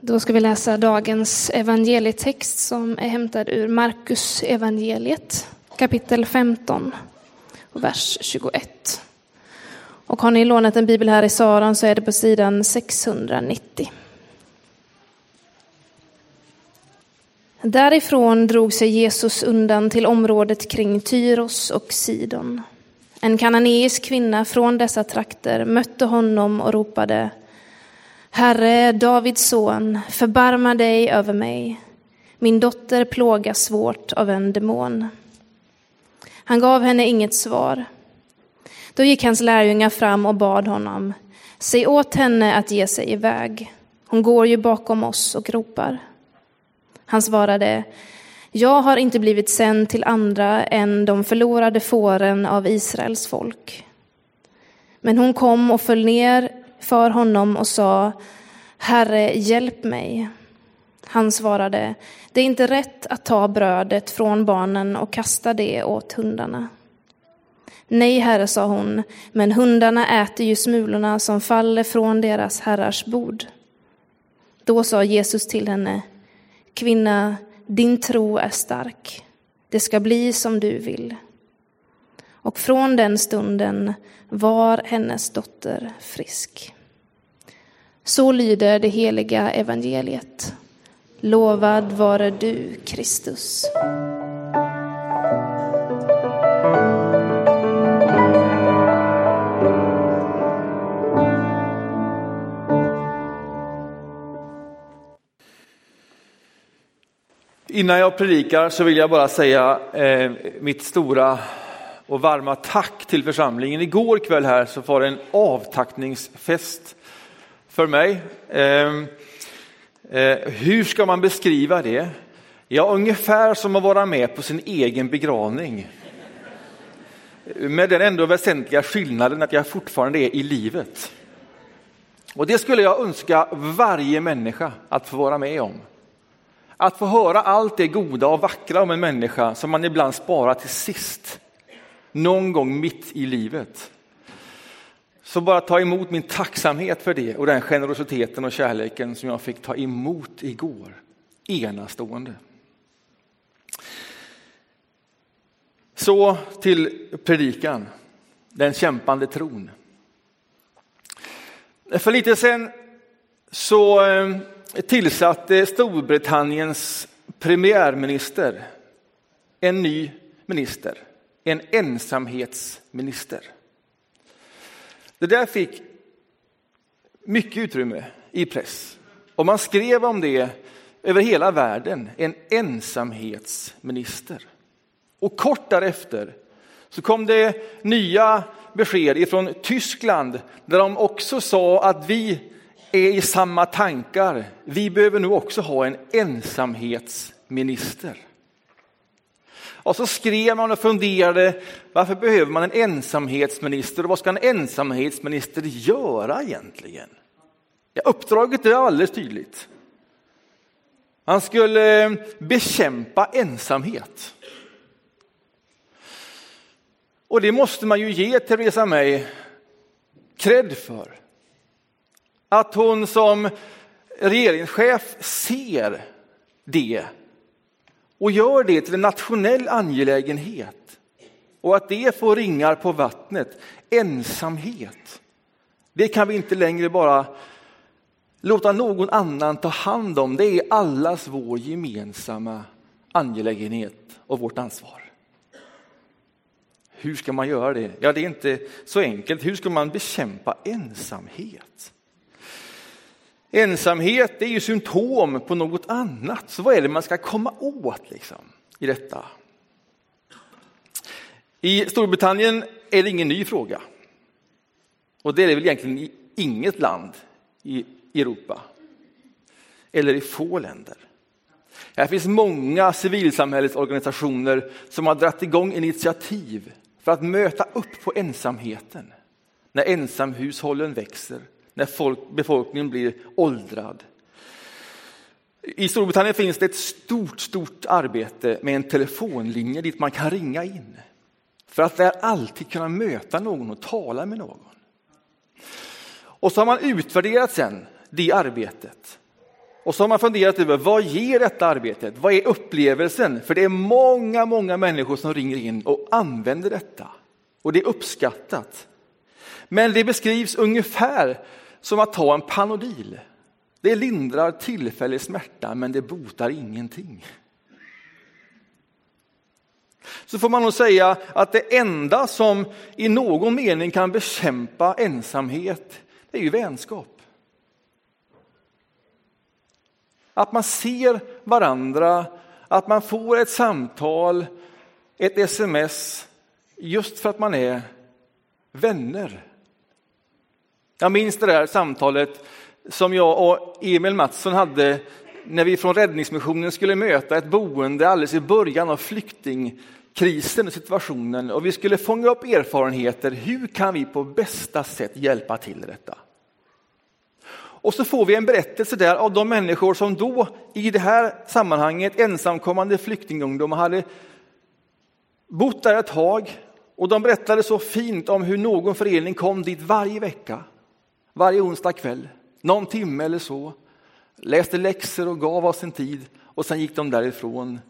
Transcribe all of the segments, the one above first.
Då ska vi läsa dagens evangelietext som är hämtad ur Markus evangeliet kapitel 15 och vers 21. Och har ni lånat en bibel här i Saron så är det på sidan 690. Därifrån drog sig Jesus undan till området kring Tyros och Sidon. En kananeisk kvinna från dessa trakter mötte honom och ropade Herre, Davids son, förbarma dig över mig. Min dotter plågas svårt av en demon. Han gav henne inget svar. Då gick hans lärjungar fram och bad honom, säg åt henne att ge sig iväg. Hon går ju bakom oss och ropar. Han svarade, jag har inte blivit sänd till andra än de förlorade fåren av Israels folk. Men hon kom och föll ner för honom och sa, Herre, hjälp mig. Han svarade, det är inte rätt att ta brödet från barnen och kasta det åt hundarna. Nej, herre, sa hon, men hundarna äter ju smulorna som faller från deras herrars bord. Då sa Jesus till henne, kvinna, din tro är stark. Det ska bli som du vill. Och från den stunden var hennes dotter frisk. Så lyder det heliga evangeliet. Lovad vare du, Kristus. Innan jag predikar så vill jag bara säga eh, mitt stora och varma tack till församlingen. Igår kväll här så var det en avtackningsfest för mig. Eh, eh, hur ska man beskriva det? Ja, ungefär som att vara med på sin egen begravning. Med den ändå väsentliga skillnaden att jag fortfarande är i livet. Och det skulle jag önska varje människa att få vara med om. Att få höra allt det goda och vackra om en människa som man ibland sparar till sist. Någon gång mitt i livet. Så bara ta emot min tacksamhet för det och den generositeten och kärleken som jag fick ta emot igår. Enastående. Så till predikan, den kämpande tron. För lite sedan så eh, tillsatte Storbritanniens premiärminister en ny minister, en ensamhetsminister. Det där fick mycket utrymme i press och man skrev om det över hela världen, en ensamhetsminister. Och kort därefter så kom det nya besked ifrån Tyskland där de också sa att vi är i samma tankar. Vi behöver nu också ha en ensamhetsminister. Och så skrev man och funderade, varför behöver man en ensamhetsminister och vad ska en ensamhetsminister göra egentligen? Ja, uppdraget är alldeles tydligt. Han skulle eh, bekämpa ensamhet. Och det måste man ju ge Theresa May cred för. Att hon som regeringschef ser det och gör det till en nationell angelägenhet. Och att det får ringar på vattnet, ensamhet. Det kan vi inte längre bara låta någon annan ta hand om. Det är allas vår gemensamma angelägenhet och vårt ansvar. Hur ska man göra det? Ja, det är inte så enkelt. Hur ska man bekämpa ensamhet? Ensamhet är ju symptom på något annat, så vad är det man ska komma åt liksom, i detta? I Storbritannien är det ingen ny fråga. Och det är det väl egentligen i inget land i Europa. Eller i få länder. Här finns många civilsamhällesorganisationer som har dragit igång initiativ för att möta upp på ensamheten. När ensamhushållen växer när folk, befolkningen blir åldrad. I Storbritannien finns det ett stort, stort arbete med en telefonlinje dit man kan ringa in. För att där alltid kunna möta någon och tala med någon. Och så har man utvärderat sen det arbetet Och så har man funderat över vad ger detta arbetet? Vad är upplevelsen? För det är många, många människor som ringer in och använder detta. Och det är uppskattat. Men det beskrivs ungefär som att ta en Panodil. Det lindrar tillfällig smärta, men det botar ingenting. Så får man nog säga att det enda som i någon mening kan bekämpa ensamhet, det är ju vänskap. Att man ser varandra, att man får ett samtal, ett sms, just för att man är vänner. Jag minns det där samtalet som jag och Emil Mattsson hade när vi från Räddningsmissionen skulle möta ett boende alldeles i början av flyktingkrisen och situationen och vi skulle fånga upp erfarenheter. Hur kan vi på bästa sätt hjälpa till detta? Och så får vi en berättelse där av de människor som då i det här sammanhanget ensamkommande flyktingungdomar hade bott där ett tag och de berättade så fint om hur någon förening kom dit varje vecka, varje onsdag kväll, någon timme eller så, läste läxor och gav av sin tid och sen gick de därifrån.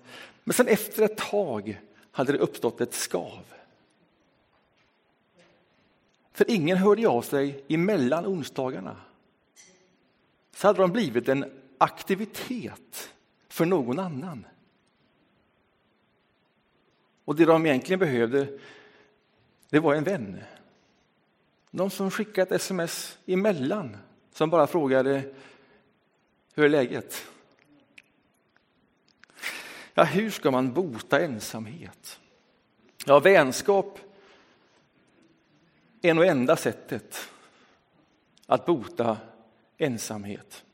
Men sen efter ett tag hade det uppstått ett skav. För ingen hörde av sig emellan onsdagarna så hade de blivit en aktivitet för någon annan. Och det de egentligen behövde, det var en vän. Någon som skickade ett sms emellan, som bara frågade hur är läget? Ja, hur ska man bota ensamhet? Ja, vänskap är nog enda sättet att bota ensamhet.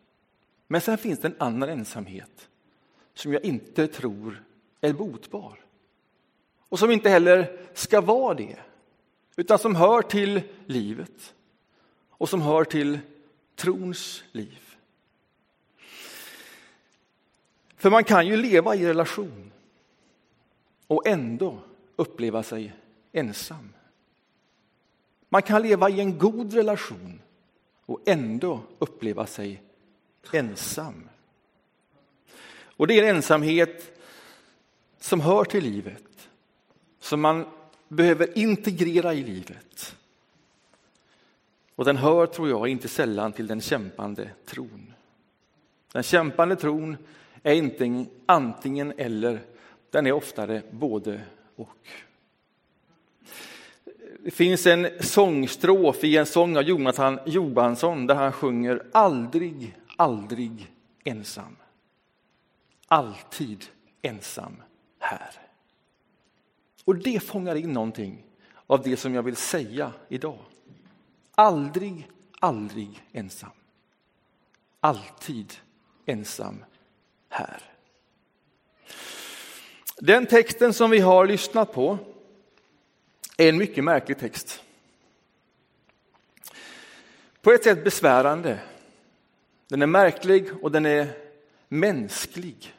Men sen finns det en annan ensamhet som jag inte tror är botbar. Och som inte heller ska vara det, utan som hör till livet och som hör till trons liv. För man kan ju leva i relation och ändå uppleva sig ensam. Man kan leva i en god relation och ändå uppleva sig ensam. Och det är en ensamhet som hör till livet, som man behöver integrera i livet. Och den hör, tror jag, inte sällan till den kämpande tron. Den kämpande tron är inte antingen eller, den är oftare både och. Det finns en sångstrof i en sång av Jonathan Johansson där han sjunger aldrig, aldrig ensam. Alltid ensam här. Och det fångar in någonting av det som jag vill säga idag. Aldrig, aldrig ensam. Alltid ensam här. Den texten som vi har lyssnat på är en mycket märklig text. På ett sätt besvärande. Den är märklig och den är mänsklig.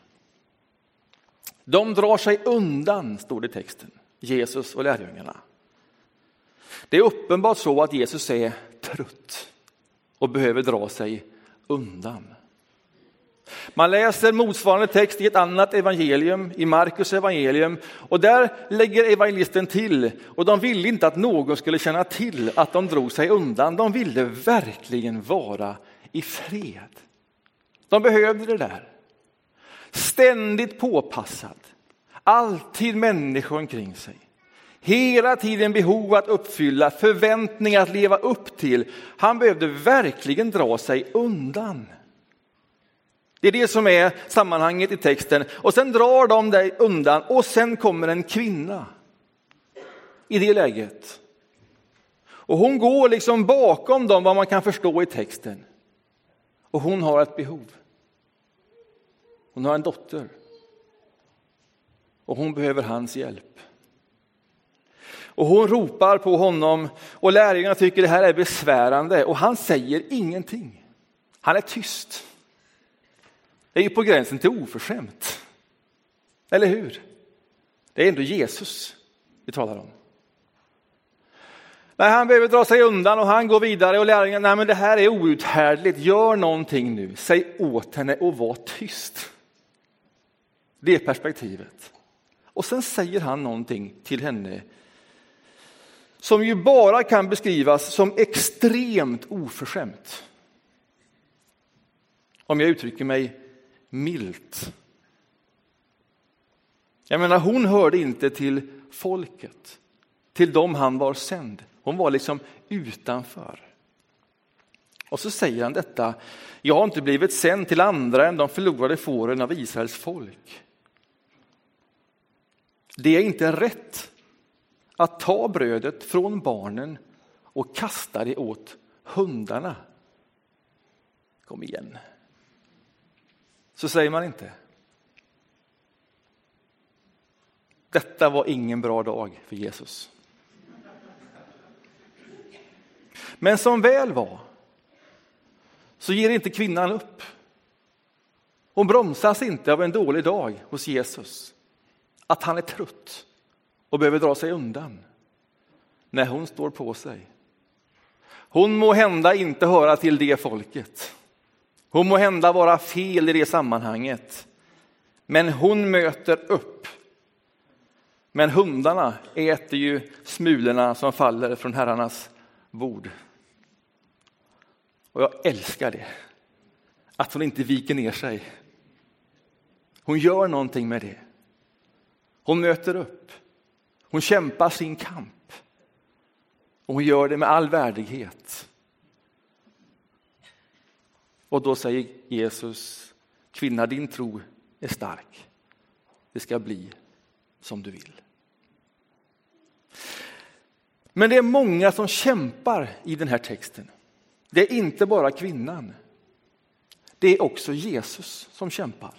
De drar sig undan, står det i texten, Jesus och lärjungarna. Det är uppenbart så att Jesus är trött och behöver dra sig undan. Man läser motsvarande text i ett annat evangelium, i Markus evangelium, och där lägger evangelisten till, och de ville inte att någon skulle känna till att de drog sig undan. De ville verkligen vara i fred. De behövde det där. Ständigt påpassad, alltid människor omkring sig. Hela tiden behov att uppfylla, förväntningar att leva upp till. Han behövde verkligen dra sig undan. Det är det som är sammanhanget i texten. Och sen drar de dig undan och sen kommer en kvinna i det läget. Och hon går liksom bakom dem vad man kan förstå i texten. Och hon har ett behov. Hon har en dotter. Och hon behöver hans hjälp. Och hon ropar på honom och lärjungarna tycker det här är besvärande och han säger ingenting. Han är tyst. Det är ju på gränsen till oförskämt. Eller hur? Det är ändå Jesus vi talar om. Nej, han behöver dra sig undan och han går vidare och lärjungarna, nej men det här är outhärdligt, gör någonting nu, säg åt henne och var tyst. Det är perspektivet. Och sen säger han någonting till henne som ju bara kan beskrivas som extremt oförskämt. Om jag uttrycker mig milt. Jag menar, hon hörde inte till folket, till dem han var sänd. Hon var liksom utanför. Och så säger han detta, jag har inte blivit sänd till andra än de förlorade fåren av Israels folk. Det är inte rätt att ta brödet från barnen och kasta det åt hundarna. Kom igen. Så säger man inte. Detta var ingen bra dag för Jesus. Men som väl var så ger inte kvinnan upp. Hon bromsas inte av en dålig dag hos Jesus. Att han är trött och behöver dra sig undan. När hon står på sig. Hon må hända inte höra till det folket. Hon må hända vara fel i det sammanhanget. Men hon möter upp. Men hundarna äter ju smulorna som faller från herrarnas bord. Och jag älskar det. Att hon inte viker ner sig. Hon gör någonting med det. Hon möter upp. Hon kämpar sin kamp. Och hon gör det med all värdighet. Och då säger Jesus, kvinna din tro är stark. Det ska bli som du vill. Men det är många som kämpar i den här texten. Det är inte bara kvinnan. Det är också Jesus som kämpar.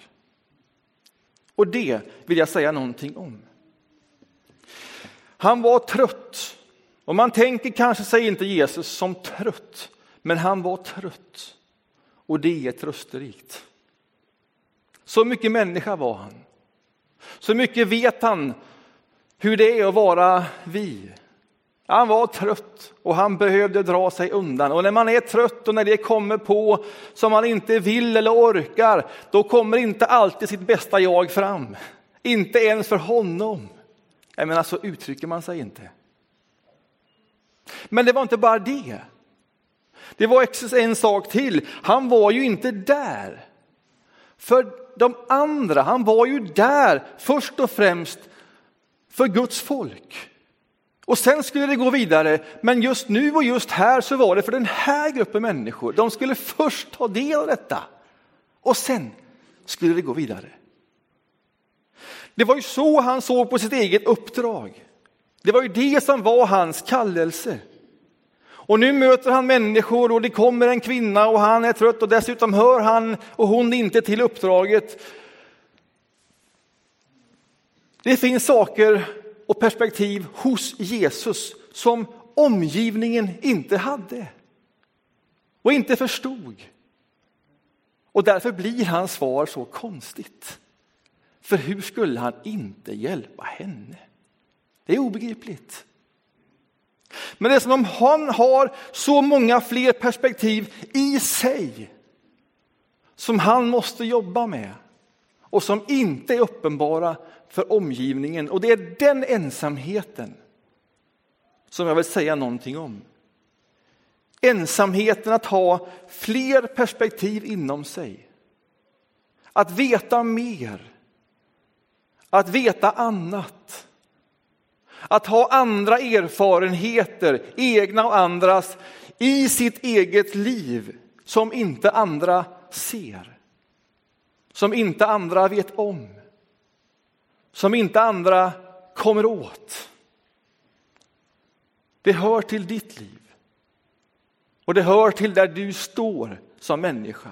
Och det vill jag säga någonting om. Han var trött. Och man tänker kanske sig inte Jesus som trött, men han var trött. Och det är trösterikt. Så mycket människa var han. Så mycket vet han hur det är att vara vi. Han var trött och han behövde dra sig undan. Och när man är trött och när det kommer på som man inte vill eller orkar, då kommer inte alltid sitt bästa jag fram. Inte ens för honom. Jag menar, så uttrycker man sig inte. Men det var inte bara det. Det var en sak till. Han var ju inte där. För de andra, han var ju där först och främst för Guds folk. Och sen skulle det gå vidare, men just nu och just här så var det för den här gruppen människor. De skulle först ta del av detta och sen skulle det gå vidare. Det var ju så han såg på sitt eget uppdrag. Det var ju det som var hans kallelse. Och nu möter han människor och det kommer en kvinna och han är trött och dessutom hör han och hon inte till uppdraget. Det finns saker och perspektiv hos Jesus som omgivningen inte hade och inte förstod. Och därför blir hans svar så konstigt. För hur skulle han inte hjälpa henne? Det är obegripligt. Men det är som om han har så många fler perspektiv i sig som han måste jobba med och som inte är uppenbara för omgivningen. Och det är den ensamheten som jag vill säga någonting om. Ensamheten att ha fler perspektiv inom sig. Att veta mer. Att veta annat. Att ha andra erfarenheter, egna och andras, i sitt eget liv som inte andra ser. Som inte andra vet om som inte andra kommer åt. Det hör till ditt liv. Och det hör till där du står som människa.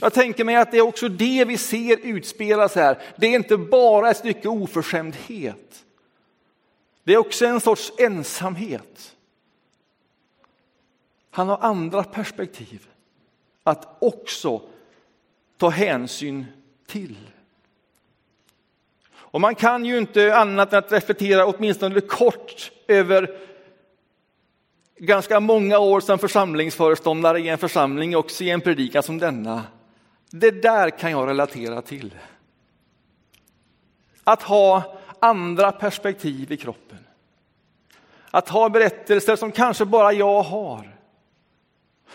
Jag tänker mig att det är också det vi ser utspelas här. Det är inte bara ett stycke oförskämdhet. Det är också en sorts ensamhet. Han har andra perspektiv att också ta hänsyn till. Och man kan ju inte annat än att reflektera åtminstone kort över ganska många år som församlingsföreståndare i en församling, också i en predikan som denna. Det där kan jag relatera till. Att ha andra perspektiv i kroppen. Att ha berättelser som kanske bara jag har.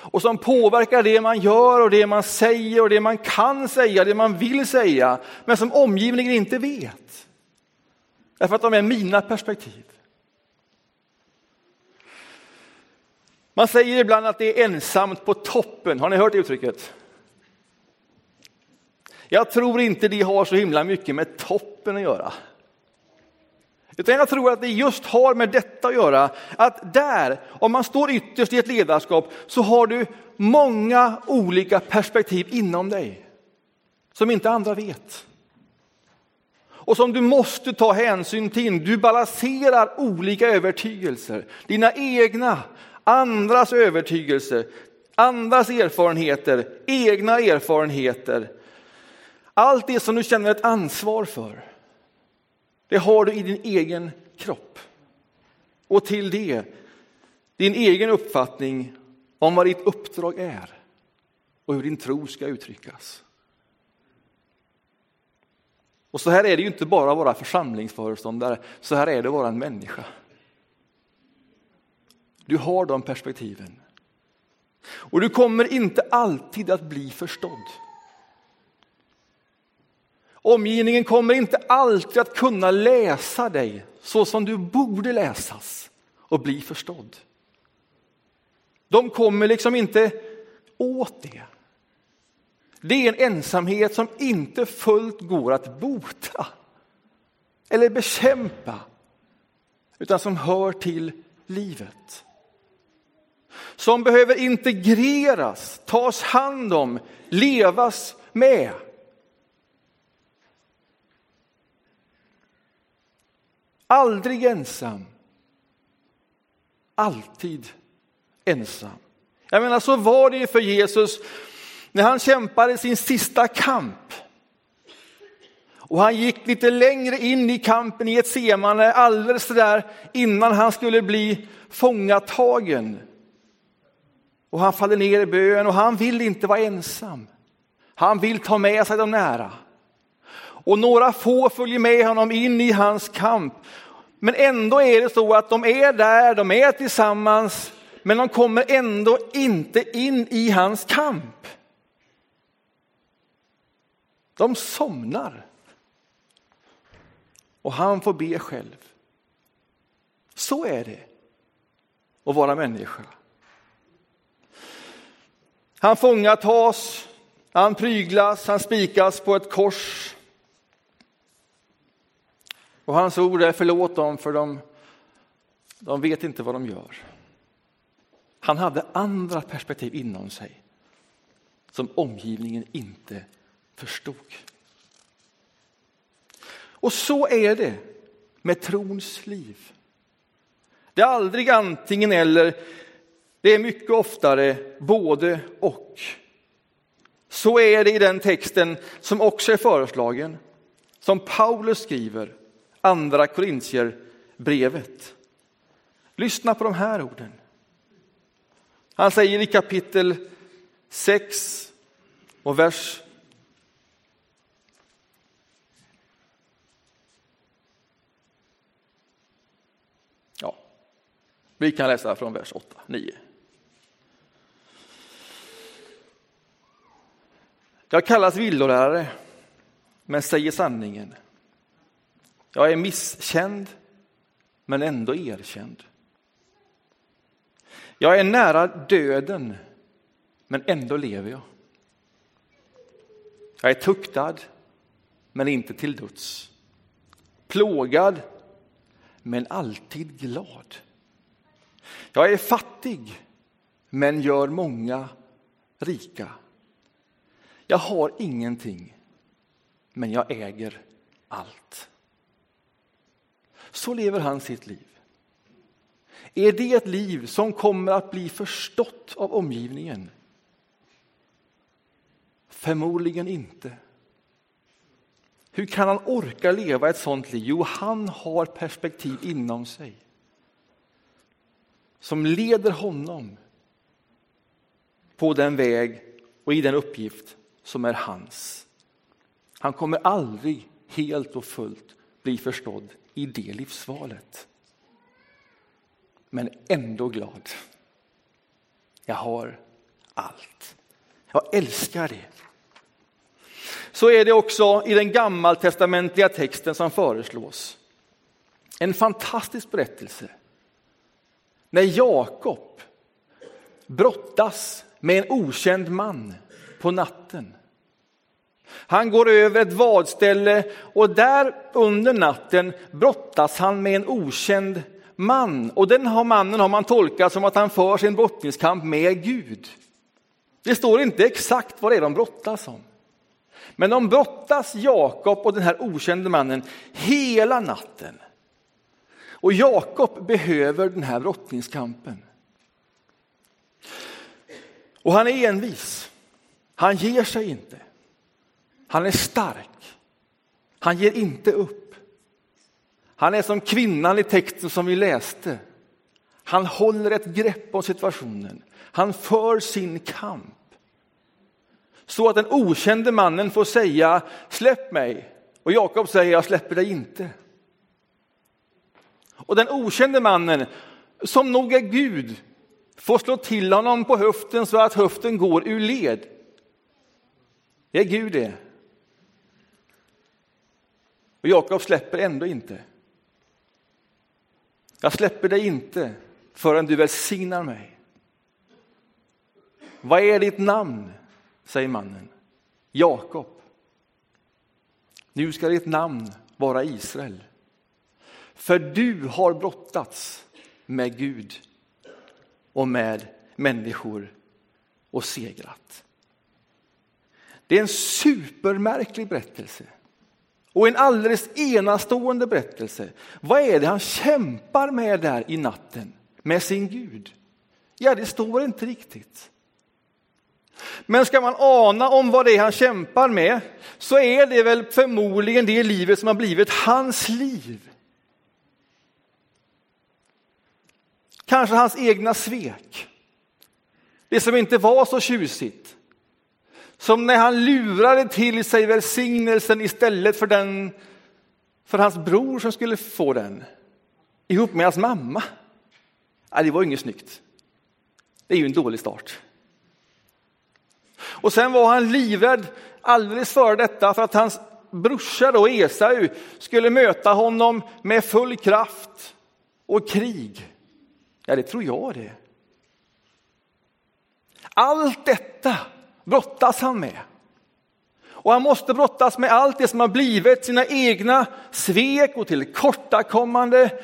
Och som påverkar det man gör och det man säger och det man kan säga, det man vill säga, men som omgivningen inte vet. Därför att de är mina perspektiv. Man säger ibland att det är ensamt på toppen. Har ni hört det uttrycket? Jag tror inte det har så himla mycket med toppen att göra. Utan jag tror att det just har med detta att göra, att där, om man står ytterst i ett ledarskap, så har du många olika perspektiv inom dig som inte andra vet. Och som du måste ta hänsyn till. Du balanserar olika övertygelser, dina egna, andras övertygelser, andras erfarenheter, egna erfarenheter. Allt det som du känner ett ansvar för. Det har du i din egen kropp. Och till det din egen uppfattning om vad ditt uppdrag är och hur din tro ska uttryckas. Och så här är det ju inte bara att vara församlingsföreståndare, så här är det att vara en människa. Du har de perspektiven. Och du kommer inte alltid att bli förstådd. Omgivningen kommer inte alltid att kunna läsa dig så som du borde läsas och bli förstådd. De kommer liksom inte åt det. Det är en ensamhet som inte fullt går att bota eller bekämpa, utan som hör till livet. Som behöver integreras, tas hand om, levas med. Aldrig ensam. Alltid ensam. Jag menar, så var det för Jesus när han kämpade sin sista kamp. Och han gick lite längre in i kampen i ett semane alldeles där innan han skulle bli fångatagen. Och han faller ner i bön och han vill inte vara ensam. Han vill ta med sig de nära. Och några få följer med honom in i hans kamp. Men ändå är det så att de är där, de är tillsammans, men de kommer ändå inte in i hans kamp. De somnar. Och han får be själv. Så är det att vara människa. Han fångatas, han pryglas, han spikas på ett kors. Och hans ord är förlåt dem för de, de vet inte vad de gör. Han hade andra perspektiv inom sig som omgivningen inte förstod. Och så är det med trons liv. Det är aldrig antingen eller, det är mycket oftare både och. Så är det i den texten som också är föreslagen, som Paulus skriver, andra Korintierbrevet. Lyssna på de här orden. Han säger i kapitel 6 och vers Ja, vi kan läsa från vers 8, 9. Jag kallas villolärare, men säger sanningen. Jag är misskänd, men ändå erkänd. Jag är nära döden, men ändå lever jag. Jag är tuktad, men inte till döds. Plågad, men alltid glad. Jag är fattig, men gör många rika. Jag har ingenting, men jag äger allt. Så lever han sitt liv. Är det ett liv som kommer att bli förstått av omgivningen? Förmodligen inte. Hur kan han orka leva ett sånt liv? Jo, han har perspektiv inom sig. som leder honom på den väg och i den uppgift som är hans. Han kommer aldrig helt och fullt bli förstådd i det livsvalet. Men ändå glad. Jag har allt. Jag älskar det. Så är det också i den gammaltestamentliga texten som föreslås. En fantastisk berättelse. När Jakob brottas med en okänd man på natten. Han går över ett vadställe och där under natten brottas han med en okänd man. Och den här mannen har man tolkat som att han för sin brottningskamp med Gud. Det står inte exakt vad det är de brottas om. Men de brottas, Jakob och den här okände mannen, hela natten. Och Jakob behöver den här brottningskampen. Och han är envis. Han ger sig inte. Han är stark. Han ger inte upp. Han är som kvinnan i texten som vi läste. Han håller ett grepp om situationen. Han för sin kamp. Så att den okände mannen får säga släpp mig och Jakob säger jag släpper dig inte. Och den okände mannen, som nog är Gud, får slå till honom på höften så att höften går ur led. Det är Gud det. Och Jakob släpper ändå inte. Jag släpper dig inte förrän du välsignar mig. Vad är ditt namn? säger mannen. Jakob. Nu ska ditt namn vara Israel. För du har brottats med Gud och med människor och segrat. Det är en supermärklig berättelse och en alldeles enastående berättelse. Vad är det han kämpar med där i natten med sin Gud? Ja, det står inte riktigt. Men ska man ana om vad det är han kämpar med så är det väl förmodligen det livet som har blivit hans liv. Kanske hans egna svek. Det som inte var så tjusigt. Som när han lurade till sig välsignelsen istället för, den, för hans bror som skulle få den. Ihop med hans mamma. Nej, det var inget snyggt. Det är ju en dålig start. Och sen var han livrädd alldeles före detta för att hans brorsa då Esau skulle möta honom med full kraft och krig. Ja, det tror jag det. Allt detta brottas han med. Och han måste brottas med allt det som har blivit sina egna svek och tillkortakommande.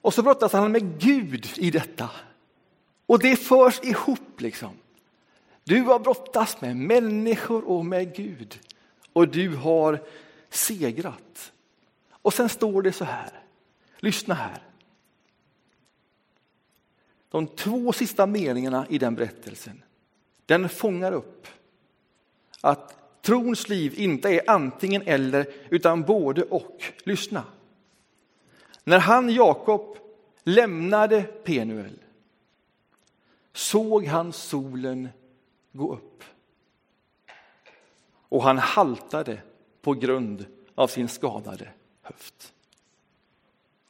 Och så brottas han med Gud i detta. Och det förs ihop liksom. Du har brottats med människor och med Gud och du har segrat. Och sen står det så här, lyssna här. De två sista meningarna i den berättelsen, den fångar upp att trons liv inte är antingen eller utan både och. Lyssna. När han, Jakob, lämnade Penuel såg han solen gå upp. Och han haltade på grund av sin skadade höft.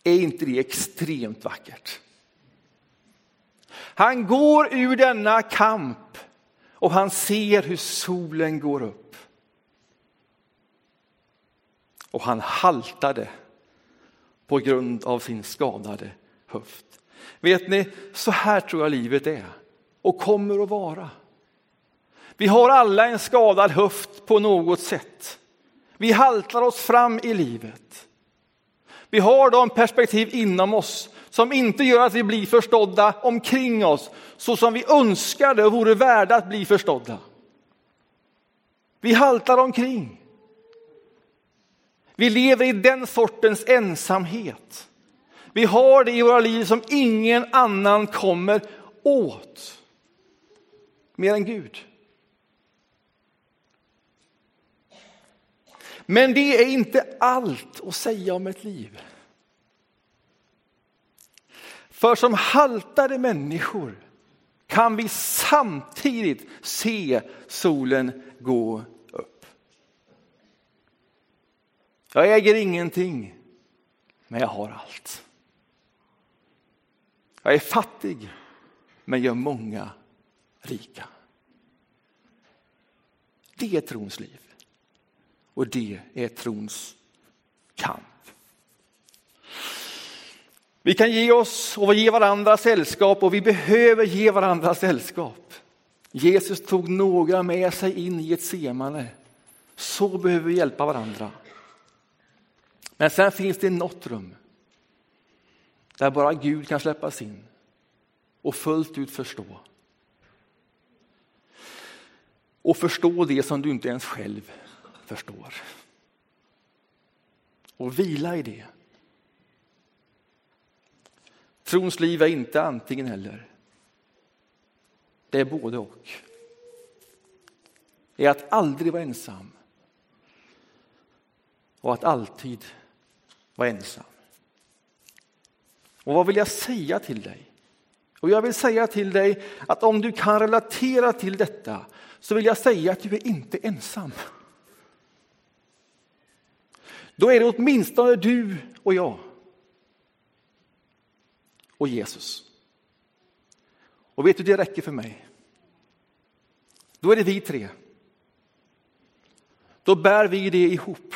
Är inte det extremt vackert? Han går ur denna kamp och han ser hur solen går upp. Och han haltade på grund av sin skadade höft. Vet ni, så här tror jag livet är och kommer att vara. Vi har alla en skadad höft på något sätt. Vi haltar oss fram i livet. Vi har de perspektiv inom oss som inte gör att vi blir förstådda omkring oss så som vi önskade och vore värda att bli förstådda. Vi haltar omkring. Vi lever i den sortens ensamhet. Vi har det i våra liv som ingen annan kommer åt. Mer än Gud. Men det är inte allt att säga om ett liv. För som haltade människor kan vi samtidigt se solen gå upp. Jag äger ingenting, men jag har allt. Jag är fattig, men gör många rika. Det är trons liv och det är trons kamp. Vi kan ge oss och ge varandra sällskap och vi behöver ge varandra sällskap. Jesus tog några med sig in i ett semane. Så behöver vi hjälpa varandra. Men sen finns det något rum där bara Gud kan släppas in och fullt ut förstå. Och förstå det som du inte ens själv förstår. Och vila i det. Trons liv är inte antingen eller. Det är både och. Det är att aldrig vara ensam och att alltid vara ensam. Och vad vill jag säga till dig? Och jag vill säga till dig att om du kan relatera till detta så vill jag säga att du är inte ensam. Då är det åtminstone du och jag och Jesus. Och vet du, det räcker för mig. Då är det vi tre. Då bär vi det ihop.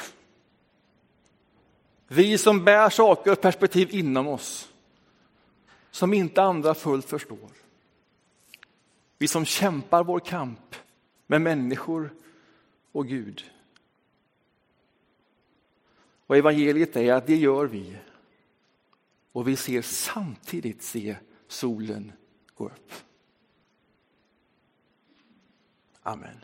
Vi som bär saker och perspektiv inom oss som inte andra fullt förstår. Vi som kämpar vår kamp med människor och Gud. Och evangeliet är att det gör vi och vi ser samtidigt se solen gå upp. Amen.